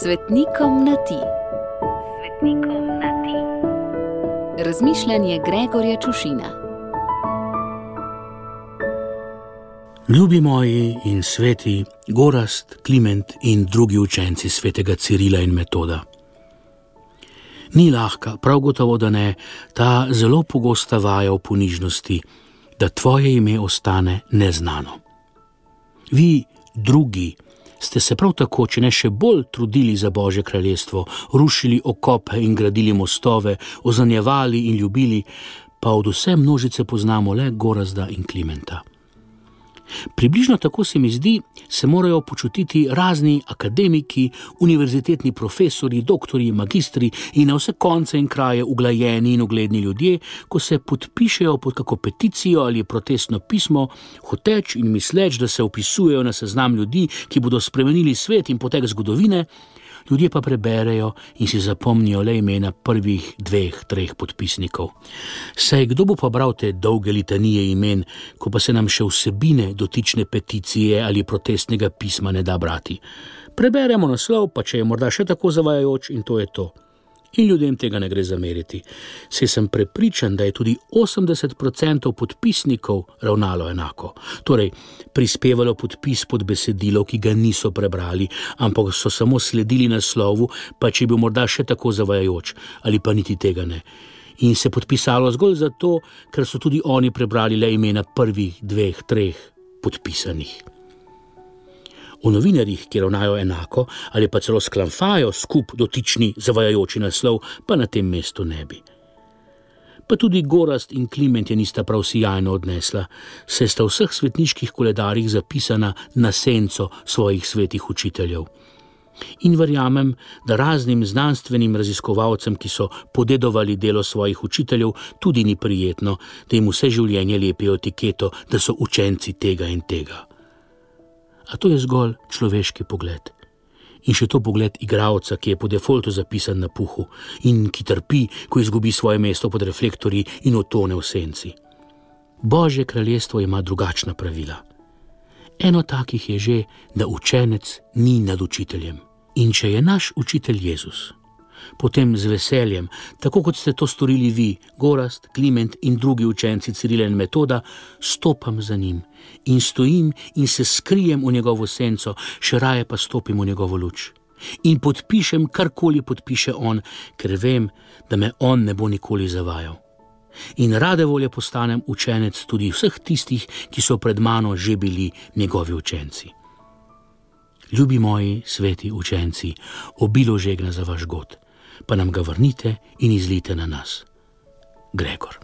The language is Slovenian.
Svetnikom na ti. Svetnikom na ti. Razmišljanje Gregorja Čušina. Ljubi moji in sveti, Gorast, Kliment in drugi učenci svetega Cirila in Metoda. Ni lahka, prav gotovo, da ne, ta zelo pogosta vaja v ponižnosti, da tvoje ime ostane neznano. Vi, drugi, ste se prav tako, če ne še bolj trudili za Božje kraljestvo, rušili okope in gradili mostove, ozanjevali in ljubili, pa od vse množice poznamo le Gorazda in Klimenta. Približno tako se mi zdi, se morajo počutiti razni akademiki, univerzitetni profesori, doktori, magistri in na vse konce in kraje uglajeni in ugledni ljudje, ko se podpišejo pod kako peticijo ali protestno pismo, hoteč in misleč, da se upisujejo na seznam ljudi, ki bodo spremenili svet in potek zgodovine ljudje pa preberejo in si zapomnijo le imena prvih dveh, treh podpisnikov. Saj kdo bo pa bral te dolge litanije imen, ko pa se nam še vsebine dotične peticije ali protestnega pisma ne da brati? Preberemo naslov, pa če je morda še tako zavajajoč, in to je to in ljudem tega ne gre zameriti. Se sem prepričan, da je tudi 80% podpisnikov ravnalo enako. Torej, prispevalo podpis pod besedilo, ki ga niso prebrali, ampak so samo sledili naslovu, pa če bi morda še tako zavajajoč, ali pa niti tega ne. In se podpisalo zgolj zato, ker so tudi oni prebrali le imena prvih dveh, treh podpisanih v novinarjih, ki ravnajo enako ali pa celo sklamfajo skup dotični zavajajoči naslov, pa na tem mestu ne bi. Pa tudi Gorast in Kliment je nista prav sijajno odnesla, saj sta v vseh svetniških koledarjih zapisana na senco svojih svetih učiteljev. In verjamem, da raznim znanstvenim raziskovalcem, ki so podedovali delo svojih učiteljev, tudi ni prijetno, da jim vse življenje lepijo etiketo, da so učenci tega in tega a to je zgolj človeški pogled. In še to pogled igralca, ki je po defaultu zapisan na puhu in ki trpi, ko izgubi svoje mesto pod reflektorji in otone v senci. Božje kraljestvo ima drugačna pravila. Eno takih je že, da učenec ni nad učiteljem. In če je naš učitelj Jezus, potem z veseljem, tako kot ste to storili vi, Gorast, Kliment in drugi učenci Cirila in Metoda, stopam za njim in stojim in se skrijem v njegovo senco, še raje pa stopim v njegovo luč. In podpišem karkoli podpiše on, ker vem, da me on ne bo nikoli zavajal. In rade volje postanem učenec tudi vseh tistih, ki so pred mano že bili njegovi učenci. Ljubi moji sveti učenci, obilo žegna za vaš god pa nam ga vrnite in izlite na nas. Gregor.